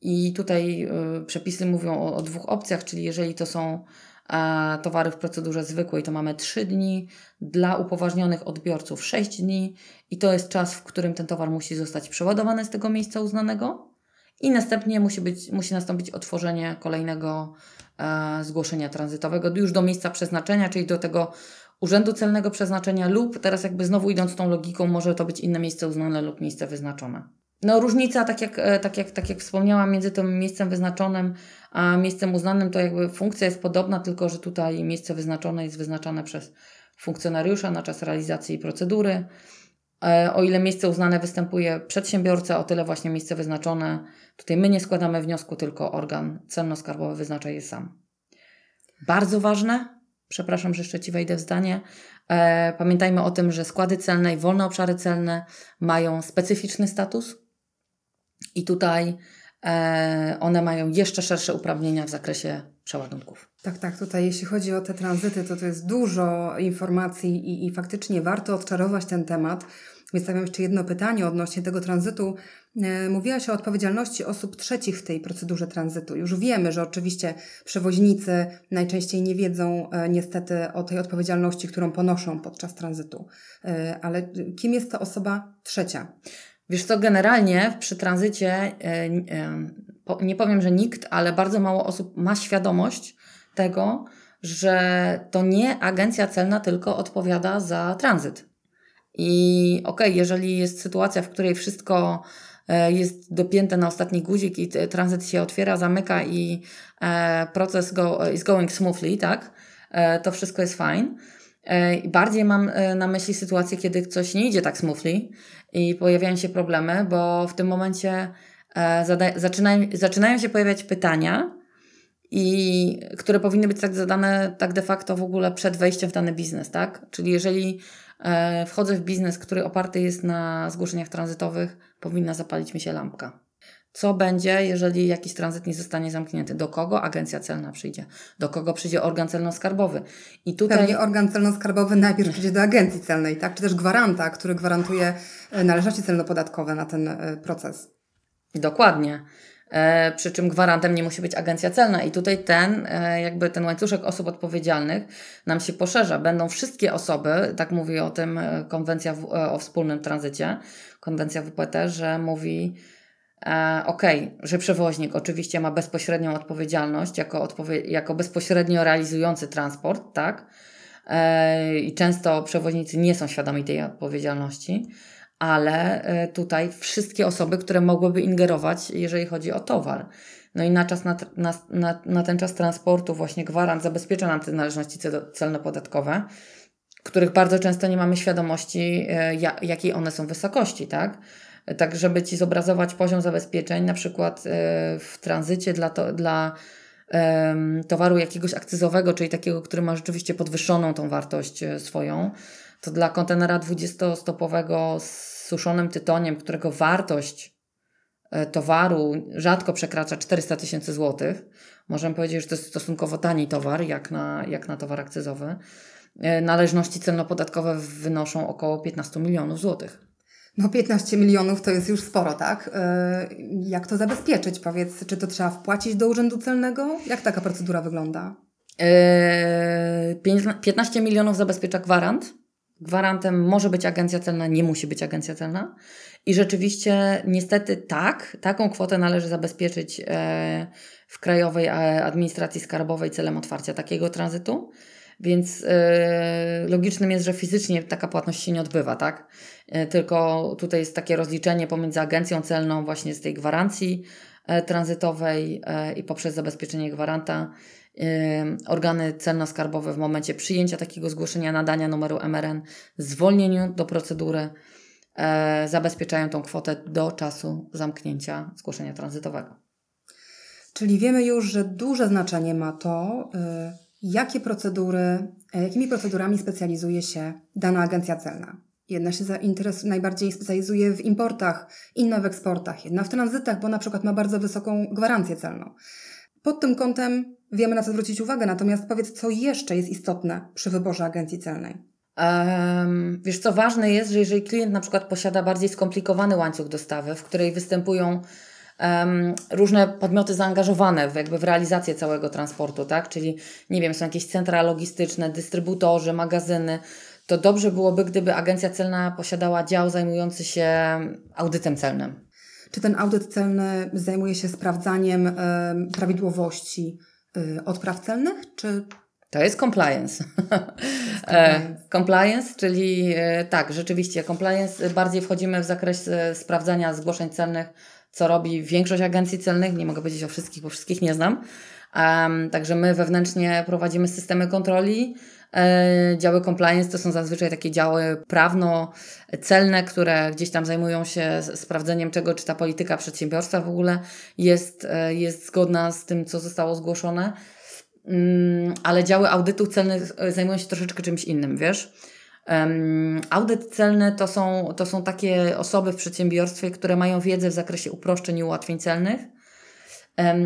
i tutaj y, przepisy mówią o, o, dwóch opcjach, czyli jeżeli to są e, towary w procedurze zwykłej to mamy 3 dni, dla upoważnionych odbiorców 6 dni i to jest czas, w którym ten towar musi zostać przeładowany z tego miejsca uznanego i następnie musi, być, musi nastąpić otworzenie kolejnego e, zgłoszenia tranzytowego już do miejsca przeznaczenia, czyli do tego urzędu celnego przeznaczenia lub teraz jakby znowu idąc tą logiką, może to być inne miejsce uznane lub miejsce wyznaczone. No różnica, tak jak, e, tak, jak, tak jak wspomniałam, między tym miejscem wyznaczonym a miejscem uznanym, to jakby funkcja jest podobna, tylko że tutaj miejsce wyznaczone jest wyznaczane przez funkcjonariusza na czas realizacji procedury. E, o ile miejsce uznane występuje przedsiębiorca, o tyle właśnie miejsce wyznaczone. Tutaj my nie składamy wniosku, tylko organ celno-skarbowy wyznacza je sam. Bardzo ważne, przepraszam, że jeszcze Ci wejdę w zdanie. E, pamiętajmy o tym, że składy celne i wolne obszary celne mają specyficzny status i tutaj e, one mają jeszcze szersze uprawnienia w zakresie przeładunków. Tak, tak. Tutaj jeśli chodzi o te tranzyty, to to jest dużo informacji i, i faktycznie warto odczarować ten temat. Więc stawiam jeszcze jedno pytanie odnośnie tego tranzytu. E, mówiłaś o odpowiedzialności osób trzecich w tej procedurze tranzytu. Już wiemy, że oczywiście przewoźnicy najczęściej nie wiedzą e, niestety o tej odpowiedzialności, którą ponoszą podczas tranzytu. E, ale kim jest ta osoba trzecia? Wiesz co, generalnie przy tranzycie nie powiem, że nikt, ale bardzo mało osób ma świadomość tego, że to nie agencja celna tylko odpowiada za tranzyt. I okej, okay, jeżeli jest sytuacja, w której wszystko e, jest dopięte na ostatni guzik i tranzyt się otwiera, zamyka i e, proces go, is going smoothly, tak? E, to wszystko jest fine. Bardziej mam na myśli sytuację, kiedy coś nie idzie tak smoothly i pojawiają się problemy, bo w tym momencie zaczynają, zaczynają się pojawiać pytania, i które powinny być tak zadane tak de facto w ogóle przed wejściem w dany biznes, tak? Czyli jeżeli wchodzę w biznes, który oparty jest na zgłoszeniach tranzytowych, powinna zapalić mi się lampka. Co będzie, jeżeli jakiś tranzyt nie zostanie zamknięty? Do kogo agencja celna przyjdzie? Do kogo przyjdzie organ celno-skarbowy? I tutaj... Pewnie organ celno-skarbowy najpierw przyjdzie do agencji celnej, tak? Czy też gwaranta, który gwarantuje e, należności celno-podatkowe na ten e, proces. Dokładnie. E, przy czym gwarantem nie musi być agencja celna. I tutaj ten, e, jakby ten łańcuszek osób odpowiedzialnych nam się poszerza. Będą wszystkie osoby, tak mówi o tym e, konwencja w, o wspólnym tranzycie, konwencja WPT, że mówi, ok, że przewoźnik oczywiście ma bezpośrednią odpowiedzialność jako, odpowie- jako bezpośrednio realizujący transport, tak? I często przewoźnicy nie są świadomi tej odpowiedzialności ale e, tutaj wszystkie osoby, które mogłyby ingerować, jeżeli chodzi o towar. No i na, czas, na, na, na ten czas transportu właśnie gwarant zabezpiecza nam te należności celno-podatkowe, których bardzo często nie mamy świadomości, e, jakiej one są wysokości, tak? Tak, żeby Ci zobrazować poziom zabezpieczeń, na przykład e, w tranzycie dla, to, dla towaru jakiegoś akcyzowego, czyli takiego, który ma rzeczywiście podwyższoną tą wartość swoją, to dla kontenera 20-stopowego z suszonym tytoniem, którego wartość e, towaru rzadko przekracza 400 tysięcy złotych, możemy powiedzieć, że to jest stosunkowo tani towar, jak na, jak na towar akcyzowy, e, należności celno-podatkowe wynoszą około 15 milionów złotych. No 15 milionów to jest już sporo, tak? E, jak to zabezpieczyć? Powiedz, czy to trzeba wpłacić do Urzędu Celnego? Jak taka procedura wygląda? 15 milionów zabezpiecza gwarant, Gwarantem może być agencja celna, nie musi być agencja celna. I rzeczywiście, niestety, tak, taką kwotę należy zabezpieczyć e, w Krajowej Administracji Skarbowej celem otwarcia takiego tranzytu. Więc e, logicznym jest, że fizycznie taka płatność się nie odbywa, tak? E, tylko tutaj jest takie rozliczenie pomiędzy agencją celną, właśnie z tej gwarancji tranzytowej i poprzez zabezpieczenie gwaranta organy celno-skarbowe w momencie przyjęcia takiego zgłoszenia nadania numeru MRN, zwolnieniu do procedury, e, zabezpieczają tą kwotę do czasu zamknięcia zgłoszenia tranzytowego. Czyli wiemy już, że duże znaczenie ma to, y, jakie procedury, e, jakimi procedurami specjalizuje się dana agencja celna. Jedna się najbardziej specjalizuje w importach, inna w eksportach, jedna w tranzytach, bo na przykład ma bardzo wysoką gwarancję celną. Pod tym kątem wiemy na co zwrócić uwagę, natomiast powiedz, co jeszcze jest istotne przy wyborze agencji celnej. Um, wiesz co, ważne jest, że jeżeli klient na przykład posiada bardziej skomplikowany łańcuch dostawy, w której występują um, różne podmioty zaangażowane w, jakby w realizację całego transportu, tak? Czyli, nie wiem, są jakieś centra logistyczne, dystrybutorzy, magazyny. To dobrze byłoby, gdyby agencja celna posiadała dział zajmujący się audytem celnym. Czy ten audyt celny zajmuje się sprawdzaniem y, prawidłowości odpraw celnych, czy to jest compliance. compliance. compliance, czyli e, tak, rzeczywiście, compliance bardziej wchodzimy w zakres sprawdzania zgłoszeń celnych, co robi większość agencji celnych. Nie mogę powiedzieć o wszystkich, bo wszystkich nie znam. Um, także my wewnętrznie prowadzimy systemy kontroli. E, działy compliance to są zazwyczaj takie działy prawno-celne, które gdzieś tam zajmują się sprawdzeniem czego, czy ta polityka przedsiębiorstwa w ogóle jest, e, jest zgodna z tym, co zostało zgłoszone. Mm, ale działy audytu celnych e, zajmują się troszeczkę czymś innym, wiesz? Audyt celny to są, to są takie osoby w przedsiębiorstwie, które mają wiedzę w zakresie uproszczeń i ułatwień celnych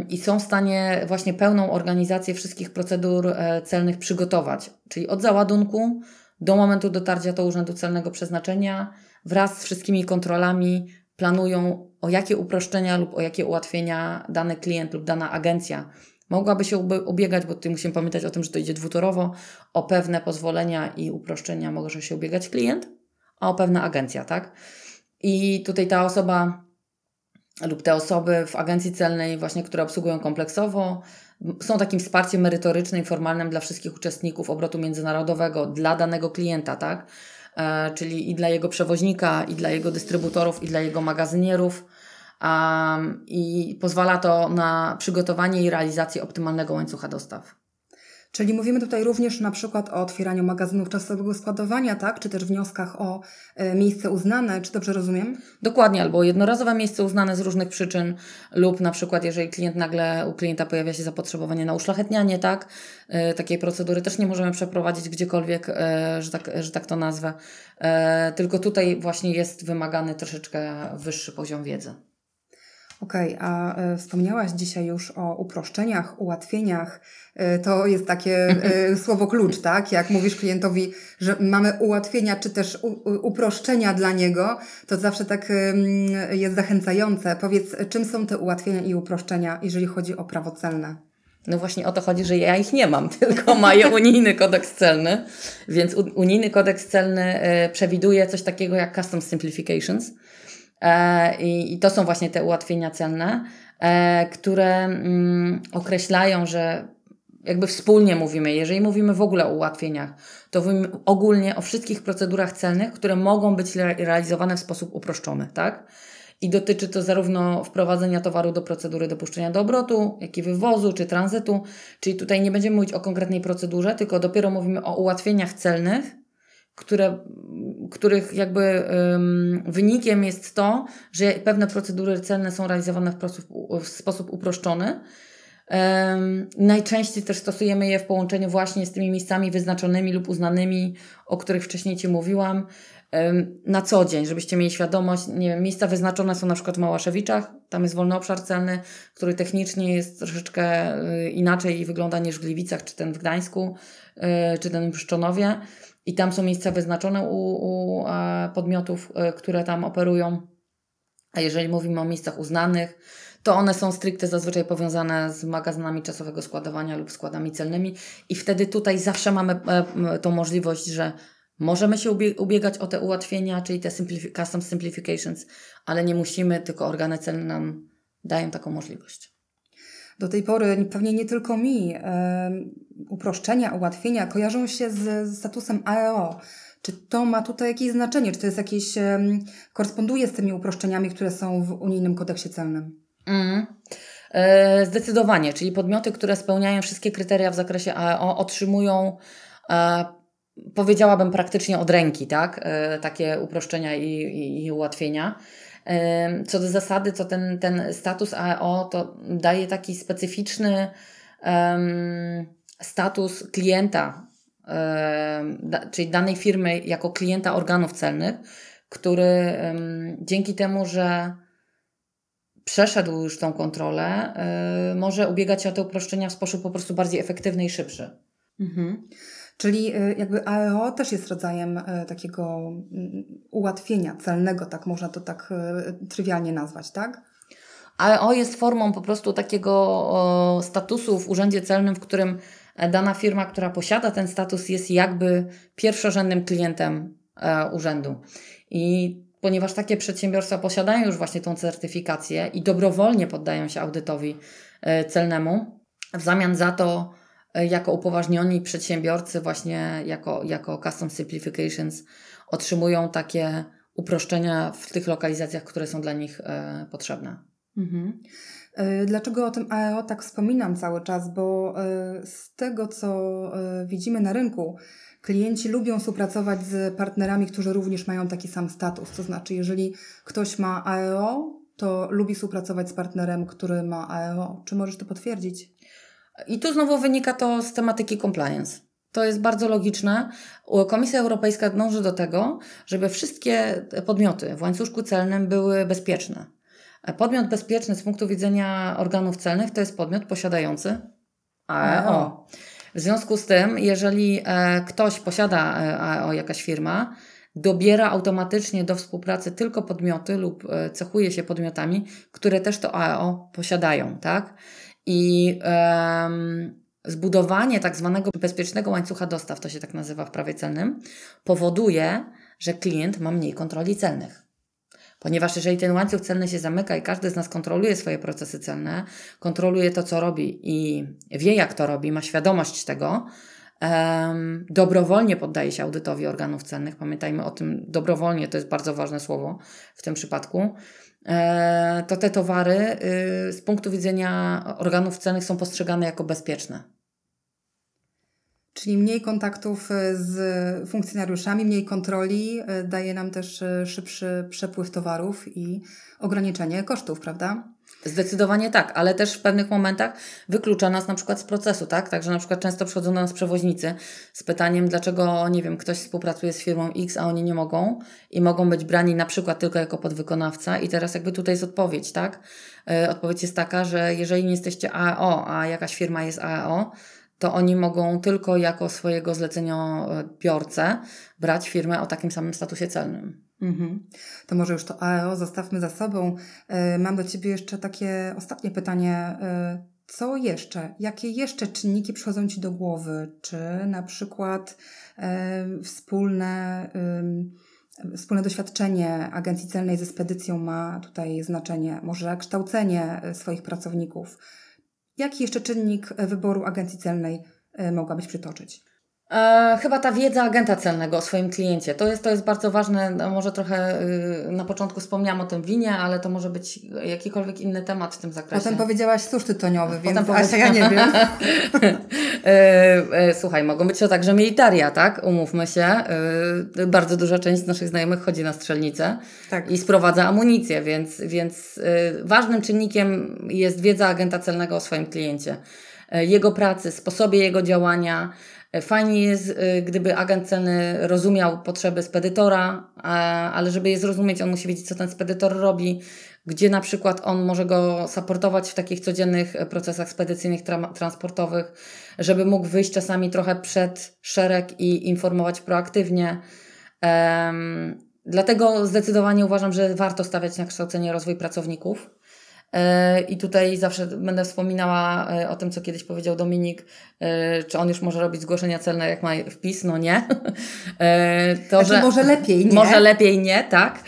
i są w stanie właśnie pełną organizację wszystkich procedur e, celnych przygotować, czyli od załadunku do momentu dotarcia do Urzędu Celnego Przeznaczenia wraz z wszystkimi kontrolami planują o jakie uproszczenia lub o jakie ułatwienia dany klient lub dana agencja mogłaby się ubiegać, bo tutaj musimy pamiętać o tym, że to idzie dwutorowo, o pewne pozwolenia i uproszczenia może się ubiegać klient, a o pewna agencja, tak? I tutaj ta osoba lub te osoby w agencji celnej, właśnie, które obsługują kompleksowo, są takim wsparciem merytorycznym i formalnym dla wszystkich uczestników obrotu międzynarodowego, dla danego klienta, tak? E, czyli i dla jego przewoźnika, i dla jego dystrybutorów, i dla jego magazynierów um, i pozwala to na przygotowanie i realizację optymalnego łańcucha dostaw. Czyli mówimy tutaj również na przykład o otwieraniu magazynów czasowego składowania, tak? Czy też wnioskach o e, miejsce uznane, czy dobrze rozumiem? Dokładnie, albo jednorazowe miejsce uznane z różnych przyczyn, lub na przykład jeżeli klient nagle, u klienta pojawia się zapotrzebowanie na uszlachetnianie, tak? E, takiej procedury też nie możemy przeprowadzić gdziekolwiek, e, że, tak, że tak to nazwę. Tylko tutaj właśnie jest wymagany troszeczkę wyższy poziom wiedzy. Okej, okay, a e, wspomniałaś dzisiaj już o uproszczeniach, ułatwieniach. E, to jest takie e, słowo klucz, tak? Jak mówisz klientowi, że mamy ułatwienia czy też uproszczenia dla niego, to zawsze tak jest zachęcające. Powiedz, czym są te ułatwienia i uproszczenia, jeżeli chodzi o prawo celne? No właśnie o to chodzi, że ja ich nie mam, tylko mają unijny kodeks celny. Więc unijny kodeks celny przewiduje coś takiego jak custom simplifications I, to są właśnie te ułatwienia celne, e, które mm, określają, że jakby wspólnie mówimy, jeżeli mówimy w ogóle o ułatwieniach, to ogólnie o wszystkich procedurach celnych, które mogą być realizowane w sposób uproszczony, tak? I dotyczy to zarówno wprowadzenia towaru do procedury dopuszczenia do obrotu, jak i wywozu czy tranzytu. Czyli tutaj nie będziemy mówić o konkretnej procedurze, tylko dopiero mówimy o ułatwieniach celnych, które, których jakby um, wynikiem jest to, że pewne procedury celne są realizowane w, w sposób uproszczony. Um, najczęściej też stosujemy je w połączeniu właśnie z tymi miejscami wyznaczonymi lub uznanymi, o których wcześniej Ci mówiłam, um, na co dzień, żebyście mieli świadomość. Nie wiem, miejsca wyznaczone są na przykład w Małaszewiczach, tam jest wolny obszar celny, który technicznie jest troszeczkę y, inaczej wygląda niż w Gliwicach, czy ten w Gdańsku, y, czy ten w Pszczonowie i tam są miejsca wyznaczone u, u podmiotów, e, które tam operują. A jeżeli mówimy o miejscach uznanych, to one są stricte zazwyczaj powiązane z magazynami czasowego składowania lub składami celnymi i wtedy tutaj zawsze mamy e, tą możliwość, że możemy się ubiegać o te ułatwienia, czyli te simplifi custom simplifications, ale nie musimy, tylko organy celne nam dają taką możliwość do tej pory pewnie nie tylko mi uproszczenia, ułatwienia kojarzą się z statusem AEO. Czy to ma tutaj jakieś znaczenie? Czy to jest jakieś, koresponduje z tymi uproszczeniami, które są w unijnym kodeksie celnym? Mm. Zdecydowanie, czyli podmioty, które spełniają wszystkie kryteria w zakresie AEO, otrzymują, e, powiedziałabym, praktycznie od ręki, tak? E, takie uproszczenia i, i, i ułatwienia. Co do zasady, to ten, ten status AEO to daje taki specyficzny um, status klienta, um, da, czyli danej firmy jako klienta organów celnych, który um, dzięki temu, że przeszedł już tą kontrolę, może ubiegać się o te uproszczenia w sposób po prostu bardziej efektywny i szybszy. Mhm. Czyli y, jakby AEO też jest rodzajem y, takiego mm, ułatwienia celnego, tak można to tak y, trywialnie nazwać, tak? AEO jest formą po prostu takiego statusu w urzędzie celnym, w którym dana firma, która posiada ten status, jest jakby pierwszorzędnym klientem e, urzędu. I ponieważ takie przedsiębiorstwa posiadają już właśnie tą certyfikację i dobrowolnie poddają się audytowi e, celnemu, w zamian za to, e, jako upoważnioni przedsiębiorcy, właśnie jako, jako Custom Simplifications, otrzymują takie uproszczenia w tych lokalizacjach, które są dla nich e, potrzebne. Mhm. E, dlaczego o tym AEO tak wspominam cały czas? Bo e, z tego, co e, widzimy na rynku, klienci lubią współpracować z partnerami, którzy również mają taki sam status. To znaczy, jeżeli ktoś ma AEO, to lubi współpracować z partnerem, który ma AEO. Czy możesz to potwierdzić? I tu znowu wynika to z tematyki compliance. To jest bardzo logiczne. Komisja Europejska dąży do tego, żeby wszystkie podmioty w łańcuszku celnym były bezpieczne. Podmiot bezpieczny z punktu widzenia organów celnych to jest podmiot posiadający AEO. W związku z tym, jeżeli e, ktoś posiada AEO, jakaś firma, dobiera automatycznie do współpracy tylko podmioty lub e, cechuje się podmiotami, które też to AEO posiadają, tak? I um, zbudowanie tak zwanego bezpiecznego łańcucha dostaw, to się tak nazywa w prawie celnym, powoduje, że klient ma mniej kontroli celnych. Ponieważ jeżeli ten łańcuch celny się zamyka i każdy z nas kontroluje swoje procesy celne, kontroluje to, co robi i wie, jak to robi, ma świadomość tego, um, dobrowolnie poddaje się audytowi organów celnych. Pamiętajmy o tym, dobrowolnie to jest bardzo ważne słowo w tym przypadku. E, to te towary y, z punktu widzenia organów celnych są postrzegane jako bezpieczne. Czyli mniej kontaktów e, z funkcjonariuszami, mniej kontroli e, daje nam też szybszy przepływ towarów i ograniczenie kosztów, prawda? Zdecydowanie tak, ale też w pewnych momentach wyklucza nas na przykład z procesu, tak? Także na przykład często przychodzą do nas przewoźnicy z pytaniem, dlaczego, nie wiem, ktoś współpracuje z firmą X, a oni nie mogą i mogą być brani na przykład tylko jako podwykonawca i teraz jakby tutaj jest odpowiedź, tak? Odpowiedź jest taka, że jeżeli nie jesteście AEO, a jakaś firma jest AEO, to oni mogą tylko jako swojego zleceniobiorcę brać firmę o takim samym statusie celnym. Mhm. To może już to AEO zostawmy za sobą. E, mam do Ciebie jeszcze takie ostatnie pytanie. E, co jeszcze? Jakie jeszcze czynniki przychodzą Ci do głowy? Czy na przykład e, wspólne, wspólne doświadczenie agencji celnej ze spedycją ma tutaj znaczenie? Może kształcenie swoich pracowników? Jaki jeszcze czynnik wyboru agencji celnej mogłabyś przytoczyć? E, chyba ta wiedza agenta celnego o swoim kliencie. To jest, to jest bardzo ważne. No, może trochę y, na początku wspomniałam o tym winie, ale to może być jakikolwiek inny temat w tym zakresie. Potem powiedziałaś susz tytoniowy, więc Potem Asia, ja nie wiem. e, e, słuchaj, mogą być to także militaria, tak? Umówmy się. E, bardzo duża część z naszych znajomych chodzi na strzelnicę tak. i sprowadza amunicję, więc, więc e, ważnym czynnikiem jest wiedza agenta celnego o swoim kliencie. E, jego pracy, sposobie jego działania, Fajnie jest, y, gdyby agent celny rozumiał potrzeby spedytora, ale żeby je zrozumieć, on musi wiedzieć, co ten spedytor robi, gdzie na przykład on może go supportować w takich codziennych procesach spedycyjnych, tra transportowych, żeby mógł wyjść czasami trochę przed szereg i informować proaktywnie. Um, dlatego zdecydowanie uważam, że warto stawiać na kształcenie rozwój pracowników. E, I tutaj zawsze będę wspominała e, o tym, co kiedyś powiedział Dominik, e, czy on już może robić zgłoszenia celne, jak ma wpis? No nie. To, znaczy, że może lepiej nie. Może lepiej nie, tak.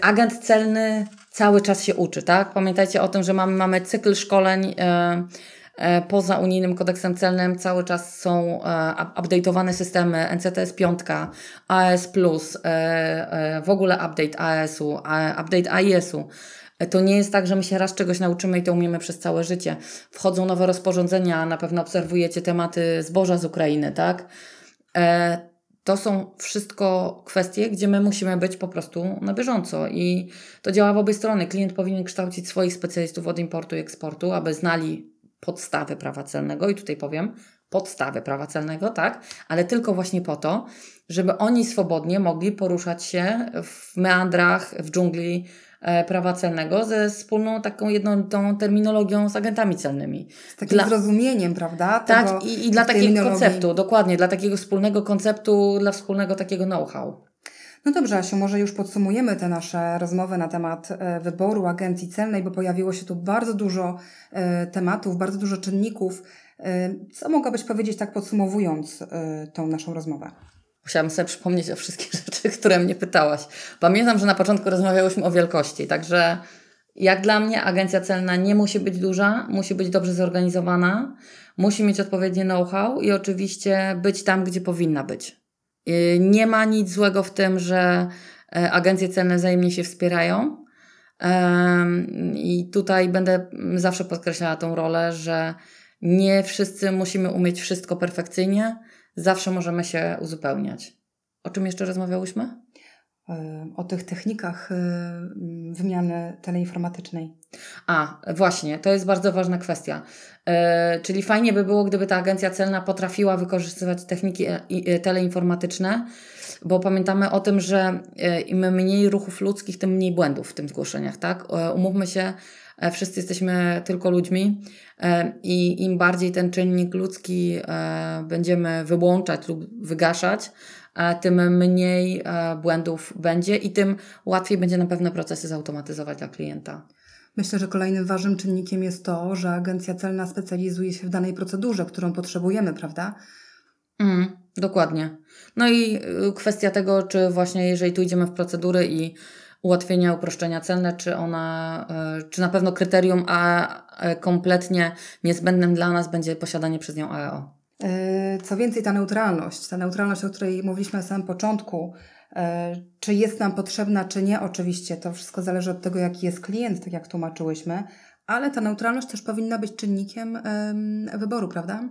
Agent celny cały czas się uczy, tak? Pamiętajcie o tym, że mamy, mamy cykl szkoleń poza unijnym kodeksem celnym cały czas są update'owane systemy NCTS 5, AS+, w ogóle update AS-u, update AIS-u. To nie jest tak, że my się raz czegoś nauczymy i to umiemy przez całe życie. Wchodzą nowe rozporządzenia, na pewno obserwujecie tematy zboża z Ukrainy, tak? E, to są wszystko kwestie, gdzie my musimy być po prostu na bieżąco i to działa w obie strony. Klient powinien kształcić swoich specjalistów od importu i eksportu, aby znali podstawy prawa celnego i tutaj powiem podstawy prawa celnego, tak, ale tylko właśnie po to, żeby oni swobodnie mogli poruszać się w meandrach, w dżungli prawa celnego ze wspólną taką jednolitą terminologią z agentami celnymi. Z takim dla... zrozumieniem, prawda? Tego, tak, i, i dla takiego konceptu, dokładnie, dla takiego wspólnego konceptu, dla wspólnego takiego know-how. No dobrze, Asiu, może już podsumujemy tę nasze rozmowę na temat e, wyboru agencji celnej, bo pojawiło się tu bardzo dużo e, tematów, bardzo dużo czynników. E, co mogłabyś powiedzieć tak podsumowując tą naszą rozmowę? Musiałam sobie przypomnieć o wszystkich rzeczach, które mnie pytałaś. Pamiętam, że na początku rozmawiałyśmy o wielkości, także jak dla mnie agencja celna nie musi być duża, musi być dobrze zorganizowana, musi mieć odpowiednie know-how i oczywiście być tam, gdzie powinna być. Y, nie ma nic złego w tym, że e, agencje celne wzajemnie się wspierają. I tutaj będę zawsze podkreślała tą rolę, że nie wszyscy musimy umieć wszystko perfekcyjnie, zawsze możemy się uzupełniać. O czym jeszcze rozmawiałyśmy? o tych technikach y, wymiany teleinformatycznej. A, właśnie, to jest bardzo ważna kwestia. E, czyli fajnie by było, gdyby ta agencja celna potrafiła wykorzystywać techniki e, e, teleinformatyczne, bo pamiętamy o tym, że im mniej ruchów ludzkich, tym mniej błędów w tym zgłoszeniach, tak? Umówmy się, wszyscy jesteśmy tylko ludźmi i im bardziej ten czynnik ludzki będziemy wyłączać lub wygaszać, tym mniej e, błędów będzie i tym łatwiej będzie na pewno procesy zautomatyzować dla klienta. Myślę, że kolejnym ważnym czynnikiem jest to, że agencja celna specjalizuje się w danej procedurze, którą potrzebujemy, prawda? Mm, dokładnie. No i y, kwestia tego, czy właśnie jeżeli tu idziemy w procedury i ułatwienia, uproszczenia celne, czy ona, y, czy na pewno kryterium, a kompletnie niezbędnym dla nas będzie posiadanie przez nią AEO. E, co więcej, ta neutralność, ta neutralność, o której mówiliśmy na samym początku, e, czy jest nam potrzebna, czy nie, oczywiście, to wszystko zależy od tego, jaki jest klient, tak jak tłumaczyłyśmy, ale ta neutralność też powinna być czynnikiem wyboru, prawda?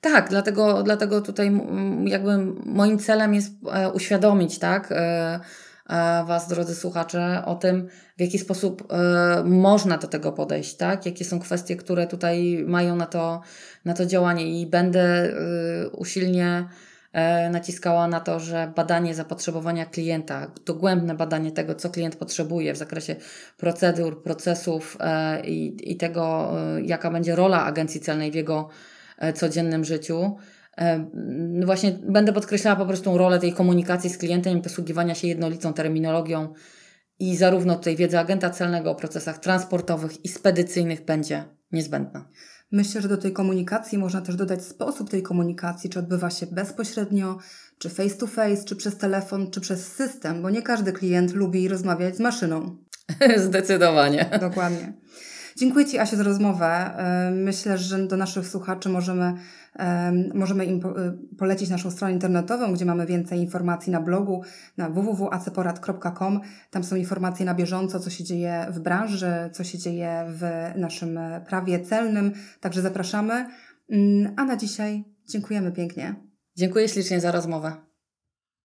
Tak, dlatego, dlatego tutaj jakby moim celem jest e, uświadomić, tak, Was, drodzy słuchacze, o tym, w jaki sposób można do tego podejść, tak? Jakie są kwestie, które tutaj mają na to na to działanie i będę y, usilnie e, naciskała na to, że badanie zapotrzebowania klienta, dogłębne badanie tego, co klient potrzebuje w zakresie procedur, procesów e, i, i tego, e, jaka będzie rola agencji celnej w jego codziennym życiu. Właśnie będę podkreślała po prostu rolę tej komunikacji z klientem i posługiwania się jednolitą terminologią i zarówno tej wiedzy agenta celnego o procesach transportowych i spedycyjnych będzie niezbędna. Myślę, że do tej komunikacji można też dodać sposób tej komunikacji, czy odbywa się bezpośrednio, czy face to face, czy przez telefon, czy przez system, bo nie każdy klient lubi rozmawiać z maszyną. Zdecydowanie. Dokładnie. Dziękuję Ci, Asiu, za rozmowę. Myślę, że do naszych słuchaczy możemy, możemy im y, polecić naszą stronę internetową, gdzie mamy więcej informacji na blogu na www.aceporad.com. Tam są informacje na bieżąco, co się dzieje w branży, co się dzieje w naszym prawie celnym. Także zapraszamy. Mm, a na dzisiaj dziękujemy pięknie. Dziękuję ślicznie za rozmowę.